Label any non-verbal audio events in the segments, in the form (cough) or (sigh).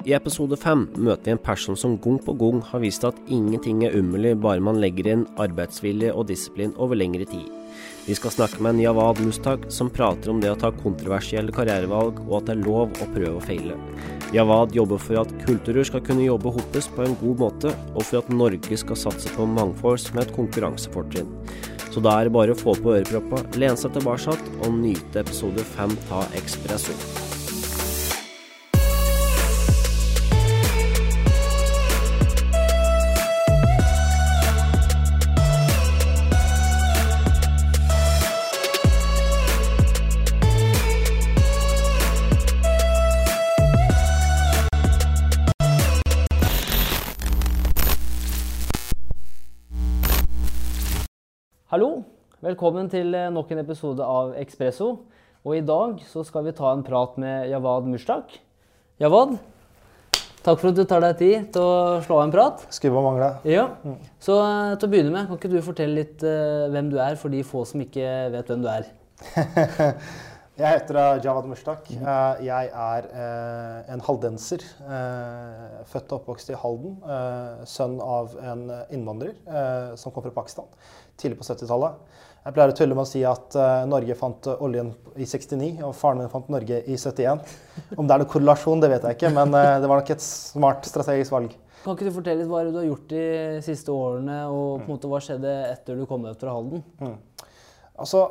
I episode fem møter vi en person som gang på gang har vist at ingenting er umulig bare man legger inn arbeidsvilje og disiplin over lengre tid. Vi skal snakke med Jawad Mustak, som prater om det å ta kontroversielle karrierevalg, og at det er lov å prøve og feile. Jawad jobber for at kulturer skal kunne jobbe hoppes på en god måte, og for at Norge skal satse på mangfold som et konkurransefortrinn. Så da er det bare å få på øreproppa, lene seg tilbake og nyte episode fem av Ekspresso. Hallo, velkommen til eh, nok en episode av Ekspresso. Og i dag så skal vi ta en prat med Jawad Mushtak. Jawad, takk for at du tar deg tid til å slå av en prat. Skulle bare mangle. Ja, Så eh, til å begynne med, kan ikke du fortelle litt uh, hvem du er, for de få som ikke vet hvem du er? (laughs) Jeg heter Javad Jawad Mushtak. Eh, Jeg er eh, en haldenser. eh, Født og oppvokst i Halden. Sønn av en innvandrer som kom fra Pakistan tidlig på 70-tallet. Jeg pleier å tulle med å si at Norge fant oljen i 69, og faren min fant Norge i 71. Om det er noen korrelasjon, det vet jeg ikke, men det var nok et smart strategisk valg. Kan ikke du fortelle litt hva du har gjort de siste årene, og på en måte hva skjedde etter du kom ut fra Halden? Altså,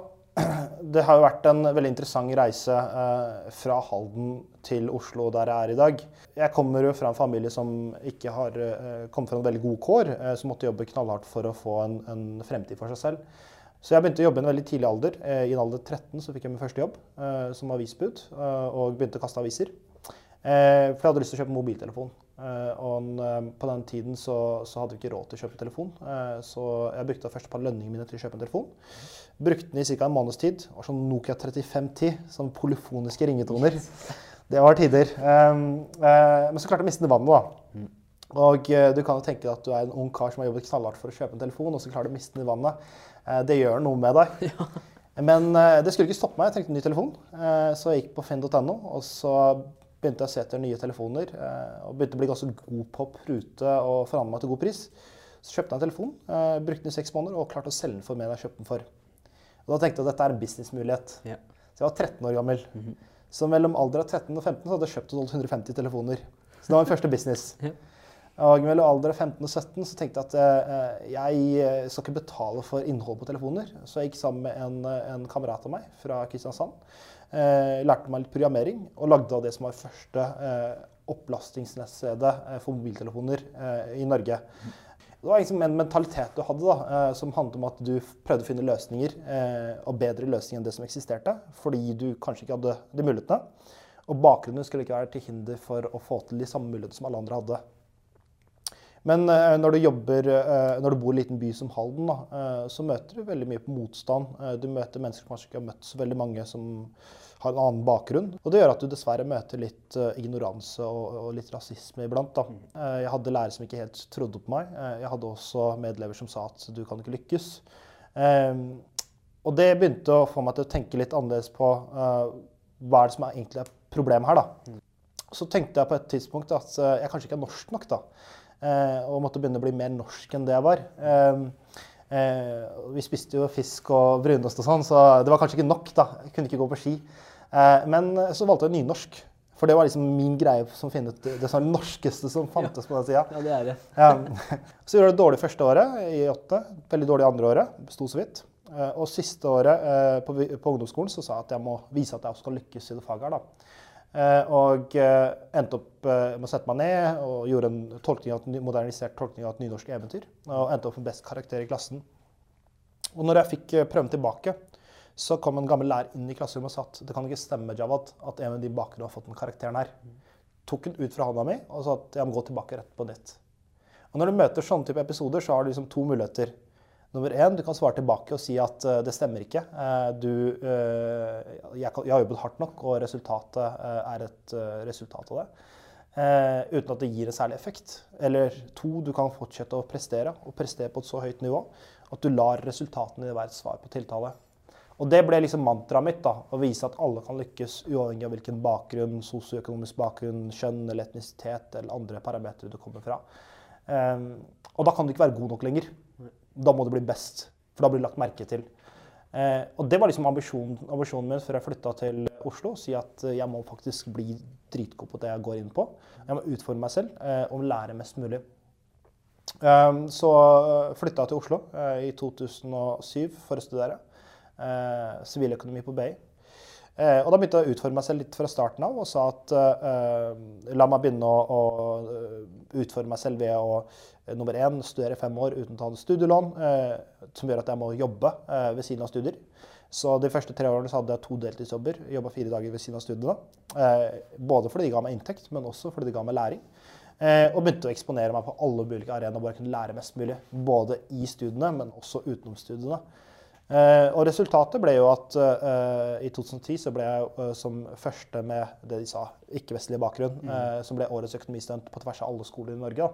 (clears throat) det har jo vært en veldig interessant reise eh, fra Halden til Oslo, der jeg er i dag. Jeg kommer jo fra en familie som ikke har eh, kommet fra en veldig god kår, eh, som måtte jobbe knallhardt for å få en, en fremtid for seg selv. Så jeg begynte å jobbe i en veldig tidlig alder. Eh, I en alder 13 så fikk jeg min første jobb eh, som avisbud, eh, og begynte å kaste aviser. For jeg hadde lyst til å kjøpe mobiltelefon. Og på den tiden så, så hadde vi ikke råd til å kjøpe telefon, så jeg brukte først et par lønningene mine til å kjøpe en telefon. Brukte den i ca. en måneds tid. Det var sånn Nokia 3510, sånn polyfoniske ringetoner. Det var tider. Um, eh, men så klarte jeg å miste den i vannet, da. Og eh, du kan jo tenke deg at du er en ung kar som har jobbet knallhardt for å kjøpe en telefon, og så klarer du å miste den i vannet. Eh, det gjør noe med deg. (laughs) Men det skulle ikke stoppe meg. Jeg trengte en ny telefon. Så jeg gikk på finn.no, og så begynte jeg å se etter nye telefoner. Og begynte å bli ganske god på å prute og forhandle meg til god pris. Så kjøpte jeg en telefon, brukte den i seks måneder og klarte å selge den for mer enn jeg kjøpte den for. Og da tenkte jeg at dette er en businessmulighet. Ja. Så jeg var 13 år gammel. Så mellom alder av 13 og 15 så hadde jeg kjøpt og solgt 150 telefoner. Så det var min første business. (laughs) Ja. Og mellom alder av 15 og 17 så tenkte jeg at eh, jeg eh, skal ikke betale for innhold på telefoner. Så jeg gikk sammen med en, eh, en kamerat av meg fra Kristiansand. Eh, lærte meg litt programmering og lagde av det som var første eh, opplastingsnettstedet eh, for mobiltelefoner i Norge. Det var liksom en mentalitet du hadde da, eh, som handlet om at du prøvde å finne løsninger, eh, og bedre løsninger enn det som eksisterte, fordi du kanskje ikke hadde de mulighetene. Og bakgrunnen skulle ikke være til hinder for å få til de samme mulighetene som alle andre hadde. Men eh, når, du jobber, når du bor i en liten by som Halden, da, så møter du veldig mye på motstand. Du møter mennesker som kanskje ikke har møtt så veldig mange som har en annen bakgrunn. Og det gjør at du dessverre møter litt eh, ignoranse og, litt rasisme iblant. Da. Eh, jeg hadde lærere som ikke helt trodde på meg. Eh, jeg hadde også medlever som sa at du kan ikke lykkes. Eh, og det begynte å få meg til å tenke litt annerledes på hva er det som er egentlig er problemet her. da. Så tenkte jeg på et tidspunkt at jeg kanskje ikke er norsk nok. da. Og måtte begynne å bli mer norsk enn det jeg var. Eh, eh, vi spiste jo fisk og brunost og sånn, så det var kanskje ikke nok. da. Jeg kunne ikke gå på ski. Eh, men så valgte jeg nynorsk. For det var liksom min greie som finnet det som norskeste som fantes på den sida. Ja, det er det. Ja. Så gjorde jeg det dårlig første året, i åtte. Veldig dårlig andre året. Sto så vidt. Eh, Og siste året eh, på, på ungdomsskolen så sa jeg at jeg må vise at jeg også skal lykkes i det faget her. da. Og endte opp med å sette meg ned og gjorde en tolkning av modernisert tolkning av et nynorsk eventyr. Og endte opp med best karakter i klassen. Og når jeg fikk prøven tilbake, så kom en gammel lærer inn i klasserommet og sa at det kan ikke stemme, Javad, at en av de bakere har fått den karakteren her. Tok den ut fra hånda mi og sa at jeg må gå tilbake rett på nytt. Og når du møter sånne type episoder, så har du liksom to muligheter. Nummer én, du kan svare tilbake og si at uh, det stemmer ikke. Uh, du, uh, jeg, jeg har jobbet hardt nok, og resultatet er et resultat av det. Uten at det gir en særlig effekt. Eller to, du kan fortsette å prestere, og prestere på et så høyt nivå at du lar resultatene være et svar på tiltale. Og det ble liksom mantraet mitt. da, Å vise at alle kan lykkes uavhengig av hvilken bakgrunn, sosioøkonomisk bakgrunn, kjønn eller etnisitet eller andre parametere du kommer fra. Um, og da kan du ikke være god nok lenger. Da må du bli best, for da blir du lagt merke til. Uh, og det var liksom ambisjonen, ambisjonen min før jeg flytta til Oslo. Si at eh, jeg må faktisk bli dritgod på det jeg går inn på. Jeg må utforme meg selv uh, og lære mest mulig. Um, så flytta jeg til Oslo uh, i 2007 for å studere eh, siviløkonomi på BI. Eh, og da begynte jeg å utforme meg selv litt fra starten av og sa at la meg begynne å, å utforme meg selv ved å nummer én studere fem år uten å ta en studielån, som gjør at jeg må jobbe ved siden av studier. Så de første tre årene så hadde jeg to deltidsjobber. Jobba fire dager ved siden av studiene. både fordi de ga meg inntekt, men også fordi de ga meg læring. Eh, og begynte å eksponere meg på alle mulige arenaer, hvor jeg kunne lære mest mulig. Både i studiene, men også utenom studiene. Eh, og resultatet ble jo at eh, i 2010 så ble jeg eh, som første med det de sa, ikke-vestlig bakgrunn, mm. uh, som ble årets økonomistudent på tvers av alle skoler i Norge.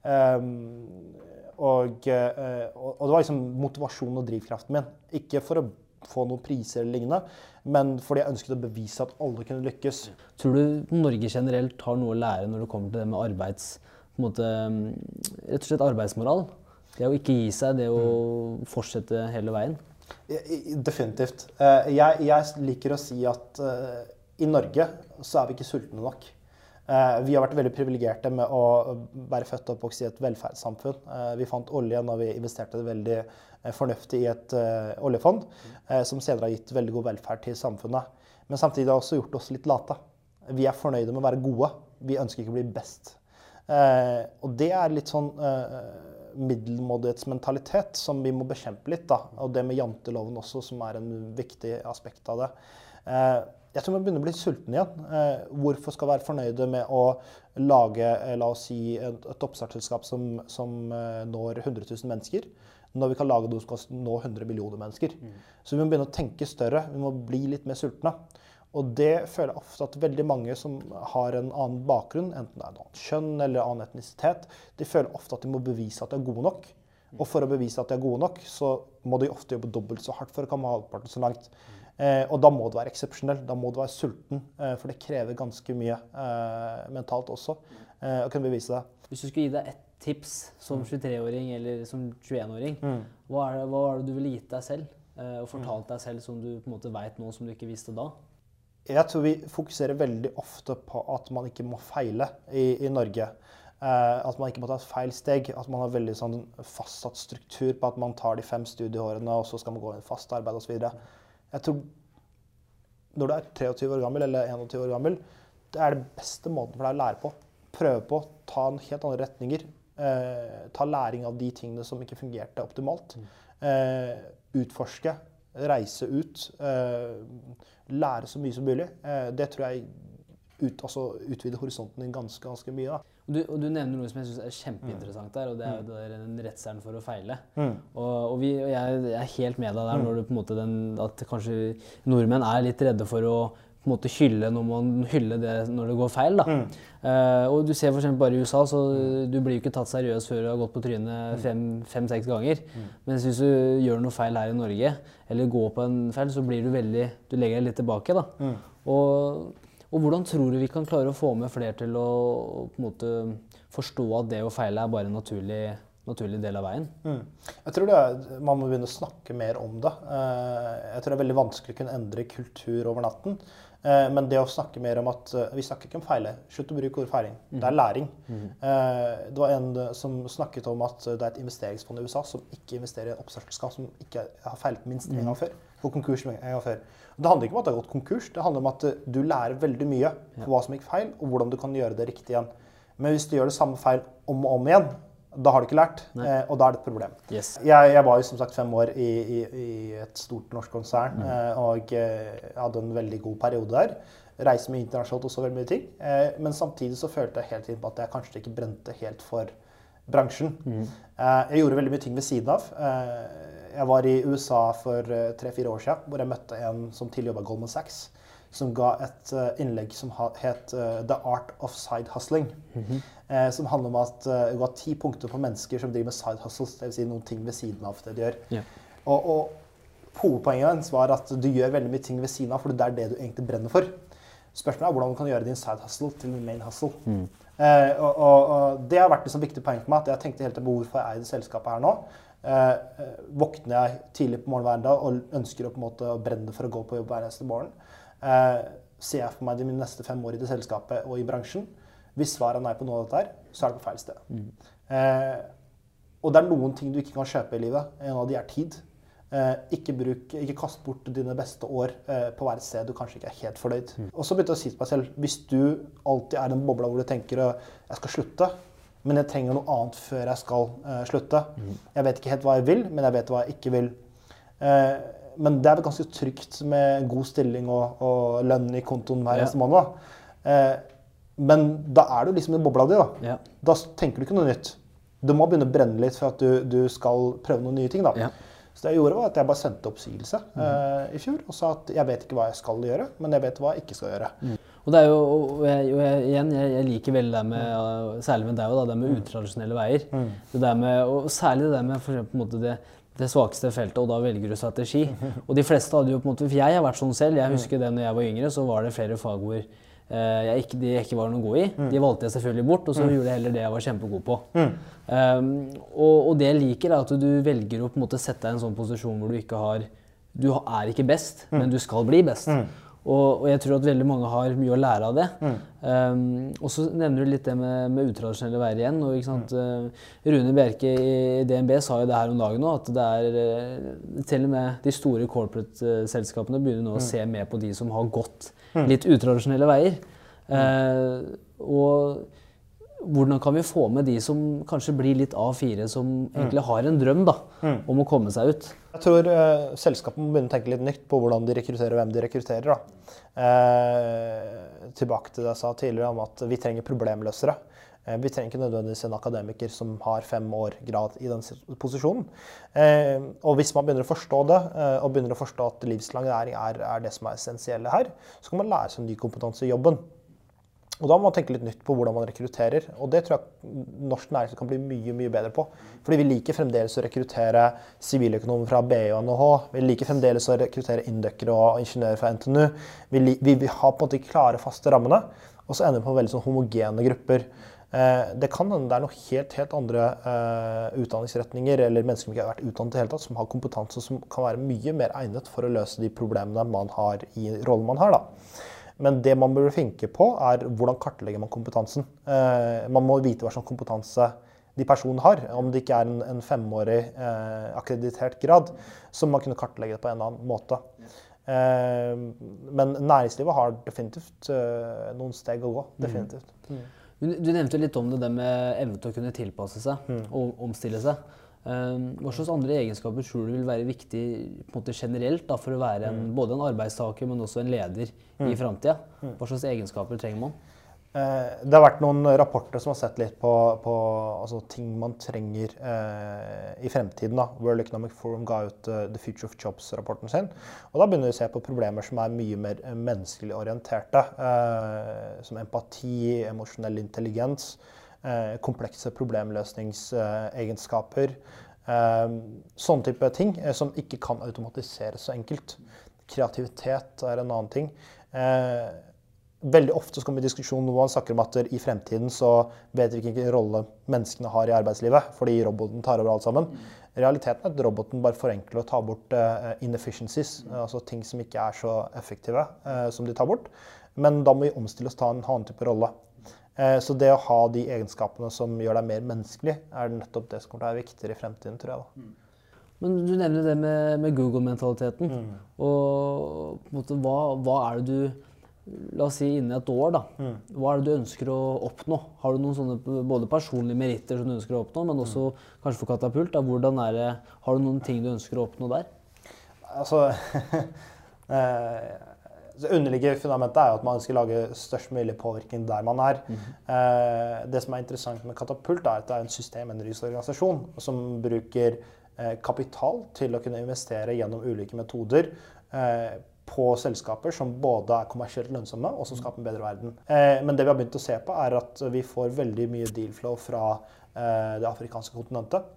Um, og, og, det var liksom motivasjonen og drivkraften min. Ikke for å få noen priser eller lignende, men fordi jeg ønsket å bevise at alle kunne lykkes. Tror du Norge generelt har noe å lære når det kommer til det med arbeids... måte, rett og slett arbeidsmoral? Det å ikke gi seg, det å mm. fortsette hele veien? Definitivt. Eh, jeg, jeg liker å si at uh, i Norge så er vi ikke sultne nok. Uh, vi har vært veldig privilegerte med å være født og oppvokst i et velferdssamfunn. Vi fant olje når vi investerte det veldig Eh, fornuftig i et oljefond, som senere har gitt veldig god velferd til samfunnet. Men samtidig har det også gjort oss litt late. Vi er fornøyde med å være gode. Vi ønsker ikke å bli best. Og det er litt sånn middelmådighetsmentalitet som vi må bekjempe litt. da, Og det med janteloven også, som er en viktig aspekt av det. jeg tror vi begynner å bli sultne igjen. hvorfor skal vi være fornøyde med å lage la oss si, et oppstartsselskap som, som når 100 000 mennesker? når vi kan lage noe som kan nå 100 millioner mennesker. Mm. Så vi må begynne å tenke større. Vi må bli litt mer sultne. Og det føler jeg ofte at veldig mange som har en annen bakgrunn, enten det er et annet kjønn eller annen etnisitet, de føler ofte at de må bevise at de er gode nok. Og for å bevise at de er gode nok, så må de ofte jobbe dobbelt så hardt for å komme halvparten så langt. Eh, og da må du være eksepsjonell. Da må du være sulten. Eh, for det krever ganske mye eh, mentalt også eh, å kunne bevise det. Hvis du skulle gi deg ett tips som 23-åring mm. eller som 21-åring, mm. hva, hva, er det du ville gitt deg selv eh, og fortalt mm. deg selv som du på en måte veit nå, som du ikke visste da? Jeg tror vi fokuserer veldig ofte på at man ikke må feile i, i Norge. Eh, at man ikke må ta et feil steg. At man har veldig sånn fastsatt struktur på at man tar de fem studieårene, og så skal man gå inn i fast arbeid osv. Jeg tror når du er 23 år gammel eller 21 år gammel, det er det beste måten for deg å lære på. Prøve på, ta en helt andre retninger. Eh, ta læring av de tingene som ikke fungerte optimalt. Eh, utforske, reise ut. Eh, lære så mye som mulig. Eh, det tror jeg ut, altså, utvider horisonten din ganske, ganske mye. da. Du, og du nevner noe som jeg synes er kjempeinteressant der, og det er, det er den redselen for å feile. Mm. Og, og, vi, og jeg, jeg, er helt med deg der mm. når du på en måte den, at kanskje nordmenn er litt redde for å på en måte hylle når man hyller det når det går feil. da. Mm. Uh, og du ser for bare i USA, så du blir jo ikke tatt seriøst før du har gått på trynet fem-seks fem, ganger. Mm. Mens hvis du gjør noe feil her i Norge, eller går på en feil, så blir du veldig Du legger deg litt tilbake. da. Mm. Og, og, hvordan tror du vi kan klare å få med flere til å på en måte forstå at det å feile er bare naturlig naturlig del av veien. Mm. Jeg tror er, Man må begynne å snakke mer om det. Uh, jeg tror det er veldig vanskelig å kunne endre kultur over natten. Eh, men det å snakke mer om at eh, Vi snakker ikke om feile. Slutt å bruke ordet feiling. Det er læring. Mm. Det var en som snakket om at det er et investeringsfond i USA som ikke investerer i et oppstartsselskap som ikke har feilet minst én gang mm. før. Går konkurs en gang før. Det handler ikke om at det har gått konkurs, det handler om at du lærer veldig mye på hva som gikk feil, og hvordan du kan gjøre det riktig igjen. Men hvis du gjør det samme feil om og om igjen, da har du ikke lært, eh, og da er det et problem. Yes. Jeg, jeg, var jo som sagt fem år i, i, i et stort norsk konsern mm. eh, og eh, hadde en veldig god periode der. Reiste mye internasjonalt og så veldig mye ting. Men samtidig så følte jeg hele tiden på at jeg kanskje ikke brente helt for bransjen. Mm. Jeg gjorde veldig mye ting ved siden av. Jeg var i USA for tre-fire år siden hvor jeg møtte en som tidligere jobba Goldman Sachs som ga et innlegg som het The Art of Side Hustling. Mm -hmm som handler om at uh, du har ti punkter for mennesker som driver med side hustles, dvs. Si noen ting ved siden av det de gjør. Yeah. Og, og, hovedpoenget hans var at du gjør veldig mye ting ved siden av, for det er det du egentlig brenner for. Spørsmålet er hvordan du kan gjøre din side hustle til din main hustle. Eh, og, og, og Det har vært sånn viktig poeng for meg at jeg tenkte helt på hvorfor jeg eier det selskapet her nå. Eh, eh, våkner jeg tidlig på morgenen hver dag og ønsker å på en måte brenne for å gå på jobb hver eneste morgen, eh, ser jeg for meg de mine neste fem år i det selskapet og i bransjen? Hvis svaret er nei på noe av dette, her, så er det på feil sted. Eh, og det er noen ting du ikke kan kjøpe i livet. En av de er tid. Eh, ikke, bruk, ikke kast bort dine beste år eh, på hvert sted du kanskje ikke er helt fornøyd. Og så begynte jeg å si til meg selv hvis du alltid er den bobla hvor du tenker at jeg skal slutte, men jeg trenger noe annet før jeg skal eh, slutte. Jeg vet ikke helt hva jeg vil, men jeg vet hva jeg ikke vil. Eh, men det er vel ganske trygt med god stilling og, og lønn i kontoen hver Ja. eneste måned. Men da er du liksom i bobla di. da. Ja. Da tenker du ikke noe nytt. Du må begynne å brenne litt for at du, du skal prøve noen nye ting. da. Ja. Så det jeg gjorde var at jeg bare sendte oppsigelse eh, i fjor og sa at jeg vet ikke hva jeg skal gjøre, men jeg vet hva jeg ikke skal gjøre. Og det er jo, og jeg, og jeg, igjen, jeg, jeg liker veldig det med, uh, særlig med deg, da, det med utradisjonelle veier. Det der med, og særlig det der med for eksempel, på en måte det, det svakeste feltet, og da velger du strategi. (laughs) Og de fleste hadde jo på en måte, for jeg har vært sånn selv, jeg husker det når jeg var yngre, så var det flere fag hvor eh, jeg ikke, de ikke var noe god i. De valgte jeg selvfølgelig bort, og så gjorde jeg heller det jeg var kjempegod på. Um, og, og det jeg liker, er at du velger å på en måte sette deg i en sånn posisjon hvor du ikke har Du er ikke best, men du skal bli best. Og, og jeg tror at veldig mange har mye å lære av det. Um, og så nevner du litt det med, med utradisjonelle veier igjen. Og, sant? Uh, Rune Bjerke i DNB sa jo det her om dagen òg, at det er uh, til og med de store corporate-selskapene begynner nå å se mer på de som har gått litt utradisjonelle veier. Uh, og hvordan kan vi få med de som kanskje blir litt A4, som egentlig har en drøm da, om å komme seg ut? Jeg tror eh, selskapet må begynne å tenke litt nytt på hvordan de rekrutterer og hvem de rekrutterer. Da. Eh, tilbake til det jeg sa tidligere om at vi trenger problemløsere. Eh, vi trenger ikke nødvendigvis en akademiker som har fem år grad i den posisjonen. Eh, og hvis man begynner å forstå det, eh, og begynner å forstå at livslang læring er, er det som er essensielle her, så kan man lære seg ny kompetanse i jobben. Og da må man tenke litt nytt på hvordan man rekrutterer. Og det tror jeg norsk næringsliv kan bli mye mye bedre på. Fordi vi liker fremdeles å rekruttere siviløkonomer fra BI og NHH. Vi liker fremdeles å rekruttere indøkere og ingeniører fra NTNU. Vi, vi, vi har på en måte de klare, faste rammene. Og så ender vi på veldig sånn homogene grupper. Eh, det kan hende det er noen helt, helt andre eh, utdanningsretninger eller mennesker som ikke har vært utdannet i det hele tatt, som har kompetanse som kan være mye mer egnet for å løse de problemene man har i rollen man har. da. Men det man burde finke på, er hvordan kartlegger man kompetansen. Eh, man må vite hva slags kompetanse de personene har. Om det ikke er en, en femårig eh, akkreditert grad, så må man kunne kartlegge det på en eller annen måte. Eh, men næringslivet har definitivt eh, noen steg å gå. Definitivt. Du, du nevnte litt om det, det med evne til å kunne tilpasse seg og omstille seg. Um, hva slags andre egenskaper tror du vil være viktig måte generelt da, for å være en, både en arbeidstaker, men også en leder i framtida? Hva slags egenskaper trenger man? Eh, Det har vært noen rapporter som har sett litt på, på altså, ting man trenger eh, i fremtiden. Da. World Economic Forum ga ut uh, The Future of Jobs-rapporten sin. Og da begynner vi å se på problemer som er mye mer eh, menneskelig orienterte. Eh, som empati, emosjonell intelligens, komplekse problemløsningsegenskaper. Eh, sånne type ting eh, som ikke kan automatiseres så enkelt. Kreativitet er en annen ting. Eh, veldig ofte kommer diskusjonen når man snakker om at i fremtiden så vet vi ikke hvilken rolle menneskene har i arbeidslivet, fordi roboten tar over alt sammen. Realiteten er at roboten bare forenkler og tar bort eh, inefficiencies, altså ting som ikke er så effektive eh, som de tar bort. Men da må vi omstille oss til å ta en annen type rolle. Eh, så det å ha de egenskapene som gjør deg mer menneskelig, er nettopp det som kommer til å være viktigere i fremtiden, tror jeg. da. Men du nevner det med, med Google-mentaliteten. Og på en måte, hva, hva er det du La oss si innen et år, da. Hva er det du ønsker å oppnå? Har du noen sånne både personlige meritter som du ønsker å oppnå, men også kanskje for Katapult? Da, hvordan er det, har du noen ting du ønsker å oppnå der? Altså (laughs) eh, Det underliggende fundamentet er jo at man å lage størst mulig påvirkning der man er. Eh, det som er interessant med Katapult, er at det er en systemendringsorganisasjon som bruker eh, kapital til å kunne investere gjennom ulike metoder eh, på selskaper som både er kommersielt lønnsomme og som skaper en bedre verden. Men det vi har begynt å se på, er at vi får veldig mye deal-flow fra eh, det afrikanske kontinentet.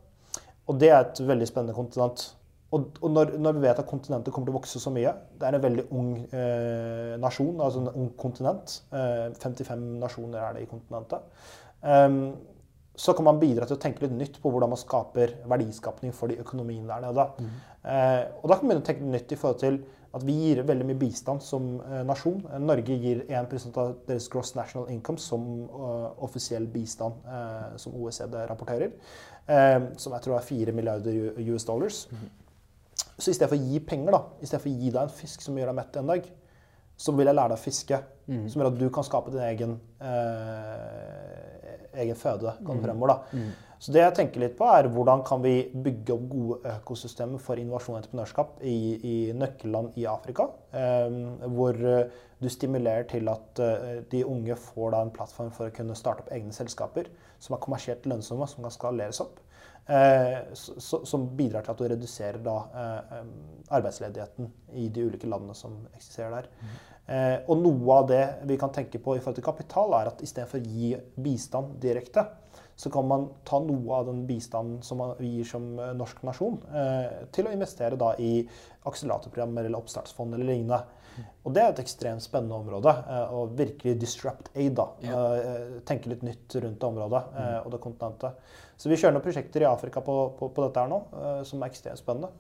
Og det er et veldig spennende kontinent. Og, og når, når, vi vet at kontinentet kommer til å vokse så mye Det er en veldig ung eh, nasjon, altså en ung kontinent. Eh, 55 nasjoner er det i kontinentet. Um, så kan man bidra til å tenke litt nytt på hvordan man skaper verdiskapning for de økonomiene der nede. Mm. Eh, og da kan man begynne å tenke nytt i forhold til at vi gir veldig mye bistand som eh, nasjon. Norge gir 1% av deres gross national income som uh, offisiell bistand, eh, som OECD rapporterer. Eh, som jeg tror er 4 milliarder US dollars. Mm. Så i stedet for å gi penger, da, i stedet for å gi deg en fisk som gjør deg mett en dag, så vil jeg lære deg å fiske. Mm. Som gjør at du kan skape din egen, eh, egen føde kan mm. fremover. da. Mm. Så det jeg tenker litt på er Hvordan kan vi bygge opp gode økosystemer for innovasjon og entreprenørskap i, i nøkkelland i Afrika? Eh, hvor du stimulerer til at eh, de unge får da en plattform for å kunne starte opp egne selskaper som er kommersielt lønnsomme, som kan skaleres opp. Eh, som bidrar til at du reduserer da, eh, arbeidsledigheten i de ulike landene som eksisterer der. Mm. og noe av det vi kan tenke på i forhold til kapital, er at istedenfor å gi bistand direkte, så kan man ta noe av den bistanden som vi gir som norsk nasjon, til å investere da i akseleratorprogrammer eller oppstartsfond eller lignende. Og det er et ekstremt spennende område. Å virkelig disrupt aid. da, ja. Tenke litt nytt rundt det området og det kontinentet. Så vi kjører noen prosjekter i Afrika på, på, på dette her nå, som er ekstremt spennende.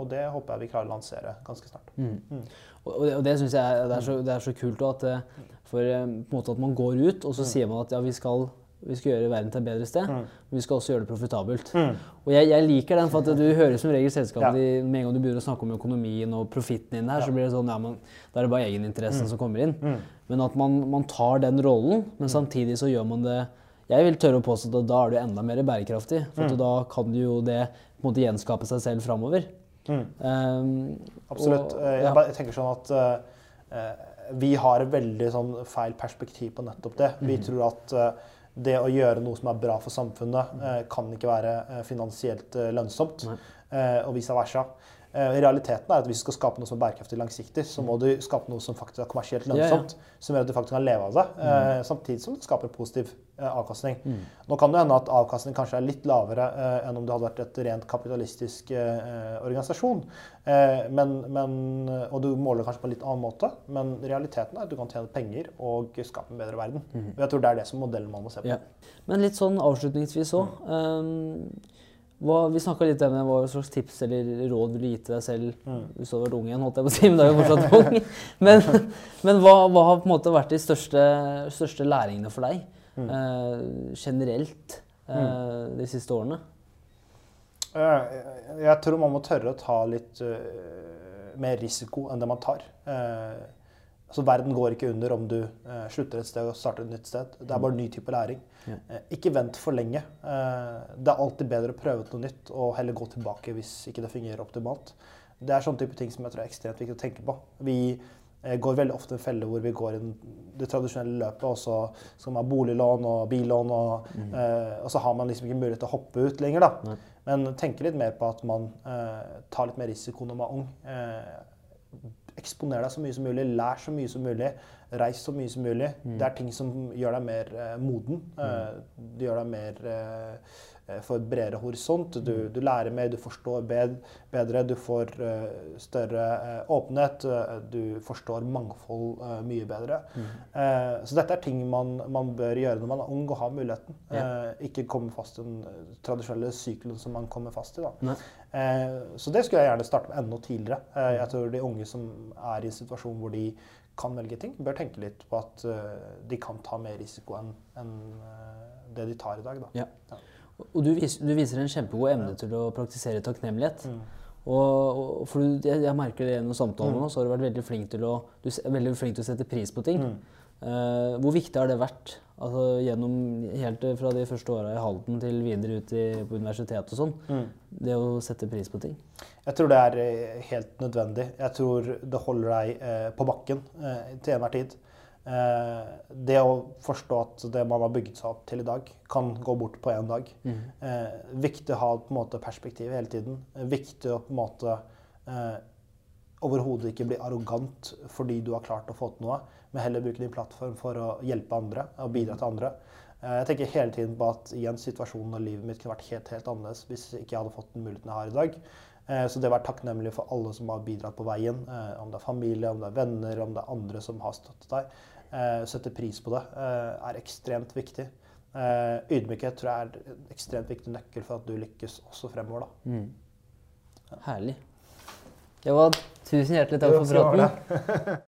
Og det håper jeg vi klarer å lansere ganske snart. Mm. Mm. Og, det, og det syns jeg det er, så, det er, så, kult at, eh, for, måte at man går ut, og så mm. sier man at ja, vi skal vi skal gjøre verden til et bedre sted, mm. men vi skal også gjøre det profitabelt. Mm. Og jeg, jeg, liker den, for at du hører som regel selskapet ja. med en gang du begynner å snakke om økonomien og profitten din her, ja. så blir det sånn ja, men da er det bare egeninteressen mm. som kommer inn. Mm. Men at man, man, tar den rollen, men mm. samtidig så gjør man det jeg vil tørre å påstå at da er du enda mer bærekraftig. For mm. da kan du jo det på en måte gjenskape seg selv framover. Mm. Um, Absolutt. Og, ja. jeg, tenker sånn at uh, vi har veldig sånn feil perspektiv på nettopp det. Vi mm. tror at uh, det å gjøre noe som er bra for samfunnet, uh, kan ikke være finansielt lønnsomt, og vice versa. Eh, realiteten er at hvis du skal skape noe som er bærekraftig langsiktig, så må du skape noe som faktisk er kommersielt lønnsomt. Ja, ja. Som gjør at du faktisk kan leve av det, mm. Eh, samtidig som det skaper positiv eh, avkastning. Mm. Nå kan det hende at avkastning kanskje er litt lavere enn om det hadde vært et rent kapitalistisk organisasjon. Men, men, og du måler kanskje på en litt annen måte, men realiteten er at du kan tjene penger og skape en bedre verden. Mm. Og jeg tror det er det som modellen man må se på. Ja. Men litt sånn avslutningsvis òg. Hva, vi snakka litt om hva slags tips eller råd vil du gi til deg selv mm. hvis du hadde vært ung igjen. holdt jeg på å si, Men da er jo fortsatt (laughs) ung. Men, men hva, hva, har på en måte vært de største, største læringene for deg mm. eh, generelt eh, mm. de siste årene? Jeg tror man må tørre å ta litt uh, mer risiko enn det man tar. Uh, Altså, verden går ikke under om du eh, slutter et sted og starter et nytt sted. Det er bare en ny type læring. Ja. Eh, ikke vent for lenge. Eh, det er alltid bedre å prøve noe nytt og heller gå tilbake hvis ikke det fungerer optimalt. Det er sånne type ting som jeg tror er ekstremt viktig å tenke på. Vi eh, går veldig ofte en felle hvor vi går inn det tradisjonelle løpet, og så skal man ha boliglån og billån, og, mm. Eh, og, så har man liksom ikke mulighet til å hoppe ut lenger. da. Men tenke litt mer på at man eh, tar litt mer risiko når man er ung Eksponer deg så mye som mulig, lær så mye som mulig, reis så mye som mulig. Mm. Det er ting som gjør deg mer eh, moden. Mm. Uh, det gjør deg mer uh, får bredere horisont. Du, mm. du, lærer mer, du forstår bedre, du får uh, større åpenhet. du forstår mangfold mye bedre. Mm. så dette er ting man, man, bør gjøre når man er ung og har muligheten. Ja. ikke komme fast i den tradisjonelle sykelen som man kommer fast i. da. Eh, så det skulle jeg gjerne starte med enda tidligere. Eh, jeg tror de unge som er i en situasjon hvor de kan velge ting, bør tenke litt på at eh, de kan ta mer risiko enn det de tar i dag. Ja. Ja. Og du viser, du viser, en kjempegod evne til å praktisere takknemlighet. Mm. Og, og, for jeg, jeg, merker det gjennom samtalen mm. nå, så har du vært veldig flink til å, du veldig flink til å sette pris på ting. Mm. Uh, hvor viktig har det vært altså, gjennom helt fra de første åra i Halden til videre ut i, på universitetet og sånn? Mm. Det å sette pris på ting? Jeg tror det er eh, helt nødvendig. Jeg tror det holder deg eh, på bakken eh, til enhver tid. Eh, det å forstå at det man har bygget seg opp til i dag, kan gå bort på én dag. Mm. viktig å ha på en måte perspektiv hele tiden. viktig å på en måte overhodet ikke bli arrogant fordi du har klart å få til noe, men heller bruke din plattform for å hjelpe andre og bidra til andre. Eh, jeg tenker hele tiden på at igjen situasjonen og livet mitt kunne vært helt, helt annerledes hvis ikke jeg hadde fått den muligheten jeg har i dag. Eh, Så det å være takknemlig for alle som har bidratt på veien, eh, om det er familie, om det er venner, om det er andre som har støttet deg, eh, sette pris på det, eh, er ekstremt viktig. Eh, Ydmykhet tror jeg er en ekstremt viktig nøkkel for at du lykkes også fremover. da. Mm. Herlig. Tusen hjertelig takk for praten. (laughs)